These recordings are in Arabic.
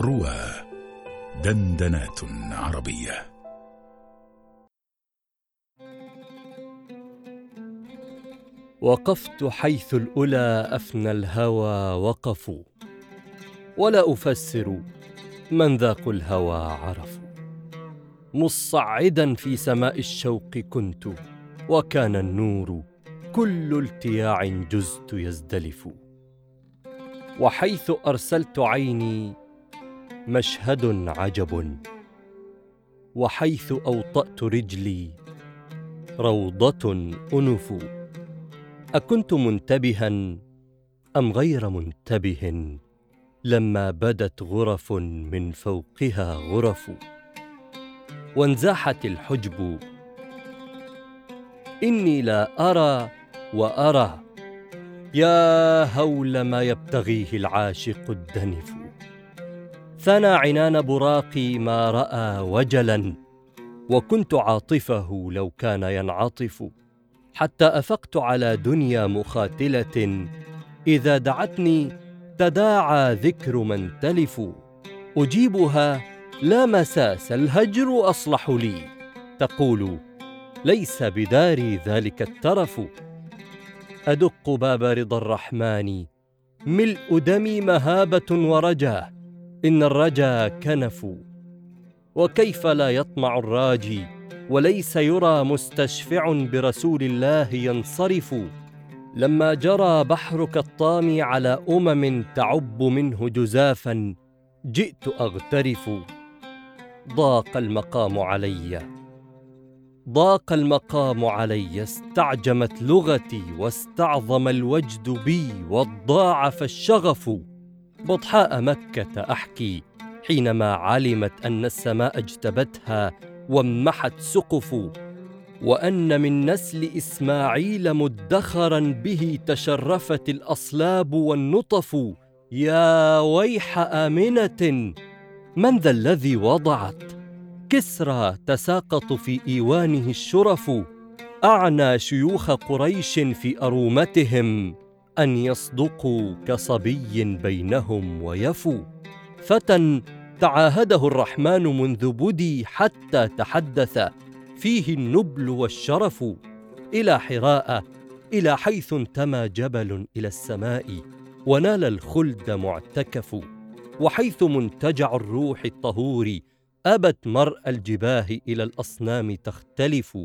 روى دندنات عربية. وقفت حيث الأولى أفنى الهوى وقفوا. ولا أفسر من ذاقوا الهوى عرفوا. مصعدا في سماء الشوق كنت وكان النور كل التياع جزت يزدلف. وحيث أرسلت عيني مشهد عجب. وحيث أوطأت رجلي روضة أنف. أكنت منتبها أم غير منتبه؟ لما بدت غرف من فوقها غرف. وانزاحت الحجب. إني لا أرى وأرى. يا هول ما يبتغيه العاشق الدنف. ثنى عنان براقي ما رأى وجلا وكنت عاطفه لو كان ينعطف. حتى أفقت على دنيا مخاتلة إذا دعتني تداعى ذكر من تلف. أجيبها لا مساس الهجر أصلح لي. تقول ليس بداري ذلك الترف. أدق باب رضا الرحمن ملء دمي مهابة ورجا إن الرجا كنف وكيف لا يطمع الراجي وليس يرى مستشفع برسول الله ينصرف. لما جرى بحرك الطامي على أمم تعب منه جزافا جئت أغترف. ضاق المقام علي. ضاق المقام علي استعجمت لغتي واستعظم الوجد بي وضاعف الشغف. بطحاء مكة أحكي حينما علمت أن السماء اجتبتها وامحت سقف وأن من نسل إسماعيل مدخرا به تشرفت الأصلاب والنطف. يا ويح آمنة من ذا الذي وضعت؟ كسرى تساقط في إيوانه الشرف. أعنى شيوخ قريش في أرومتهم. أن يصدقوا كصبي بينهم ويفوا فتى تعاهده الرحمن منذ بدي حتى تحدث. فيه النبل والشرف إلى حراء إلى حيث انتمى جبل إلى السماء ونال الخلد معتكف. وحيث منتجع الروح الطهور أبت مرء الجباه إلى الأصنام تختلف.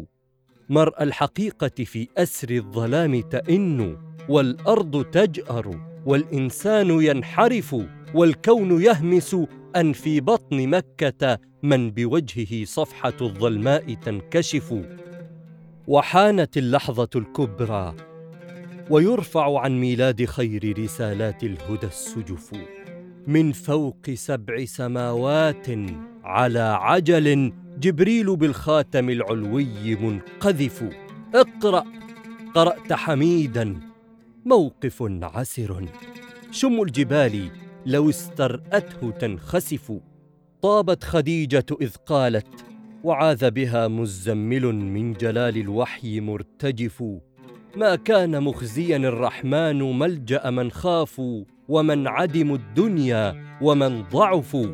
مرء الحقيقة في أسر الظلام تئن. والأرض تجأر والإنسان ينحرف والكون يهمس. أن في بطن مكة من بوجهه صفحة الظلماء تنكشف. وحانت اللحظة الكبرى ويرفع عن ميلاد خير رسالات الهدى السجف. من فوق سبع سماوات على عجل جبريل بالخاتم العلوي منقذف. اقرأ قرأت حميدا. موقف عسر. شم الجبال لو استرأته تنخسف. طابت خديجة إذ قالت وعاذ بها مزمل من جلال الوحي مرتجف. ما كان مخزيا الرحمن ملجأ من خافوا ومن عدموا الدنيا ومن ضعفوا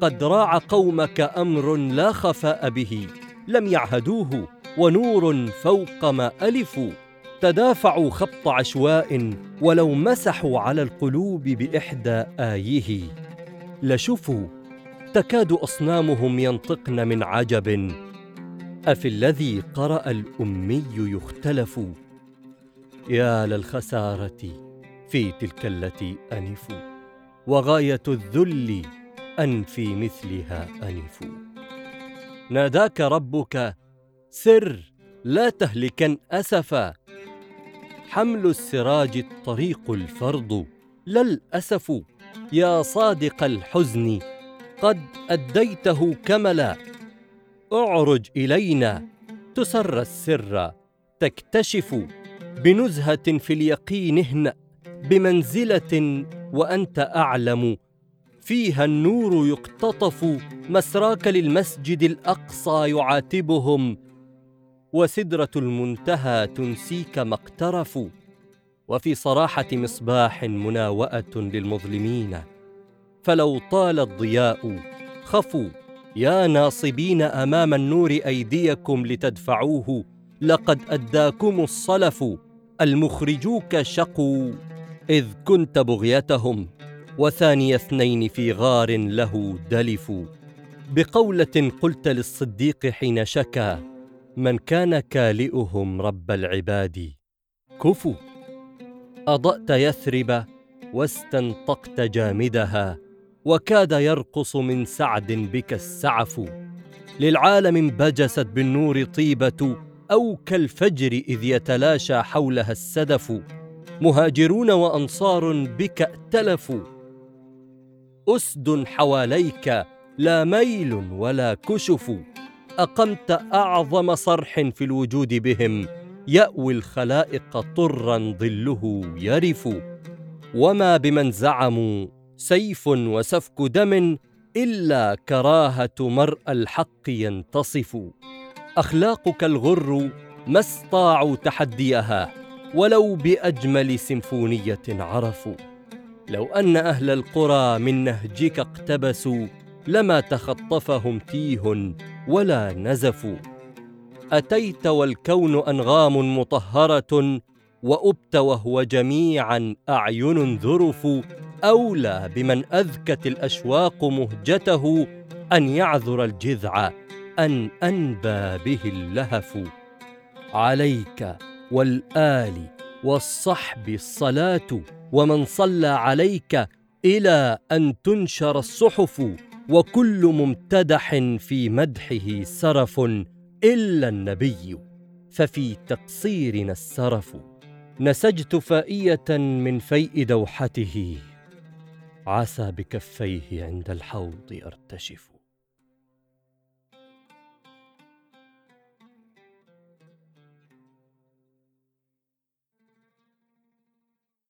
قد راع قومك أمر لا خفاء به. لم يعهدوه ونور فوق ما ألفوا. تدافعوا خبط عشواء ولو مسحوا على القلوب بإحدى إيه لشفوا تكاد أصنامهم ينطقن من عجب. أفي الذي قرأ الأمي يختلف. يا للخسارة في تلك التي أنف. وغاية الذل أن في مثلها أنف. ناداك ربك سر لا تهلكن أسفا. حمل السراج الطريق الفرض. لا الاسف يا صادق الحزن قد أديته كملا. اعرج إلينا تسر السر تكتشف بنزهة في اليقين اهنأ بمنزلة وأنت أعلم. فيها النور يقتطف مسراك للمسجد الأقصى يعاتبهم. وسدرة المنتهى تنسيك ما اقترفوا. وفي صراحة مصباح مناوأة للمظلمين. فلو طال الضياء خفوا. يا ناصبين أمام النور أيديكم لتدفعوه. لقد أداكم الصلف المخرجوك شقوا. إذ كنت بغيتهم وثاني اثنين في غار له دلف بقولة قلت للصديق حين شكا من كان كالئهم رب العباد. كفوا أضأت يثرب واستنطقت جامدها وكاد يرقص من سعد بك السعف. للعالم بجست بالنور طيبة أو كالفجر إذ يتلاشى حولها السدف. مهاجرون وأنصار بك ائتلفوا أسد حواليك لا ميل ولا كشف. أقمت أعظم صرح في الوجود بهم. يأوي الخلائق طرا ظله يرف. وما بمن زعموا سيف وسفك دم إلا كراهة مرء الحق ينتصف. أخلاقك الغر ما استطاعوا تحديها ولو بأجمل سيمفونية عرفوا لو أن أهل القرى من نهجك اقتبسوا لما تخطفهم تيه ولا نزفوا أتيت والكون أنغام مطهرة وأبت وهو جميعا أعين ذرف. أولى بمن أذكت الأشواق مهجته أن يعذر الجذع أن أنبى به اللهف. عليك والآل والصحب الصلاة ومن صلى عليك إلى أن تنشر الصحف. وكل ممتدح في مدحه سرف إلا النبي. ففي تقصيرنا السرف نسجت فائية من فيء دوحته. عسى بكفيه عند الحوض أرتشف.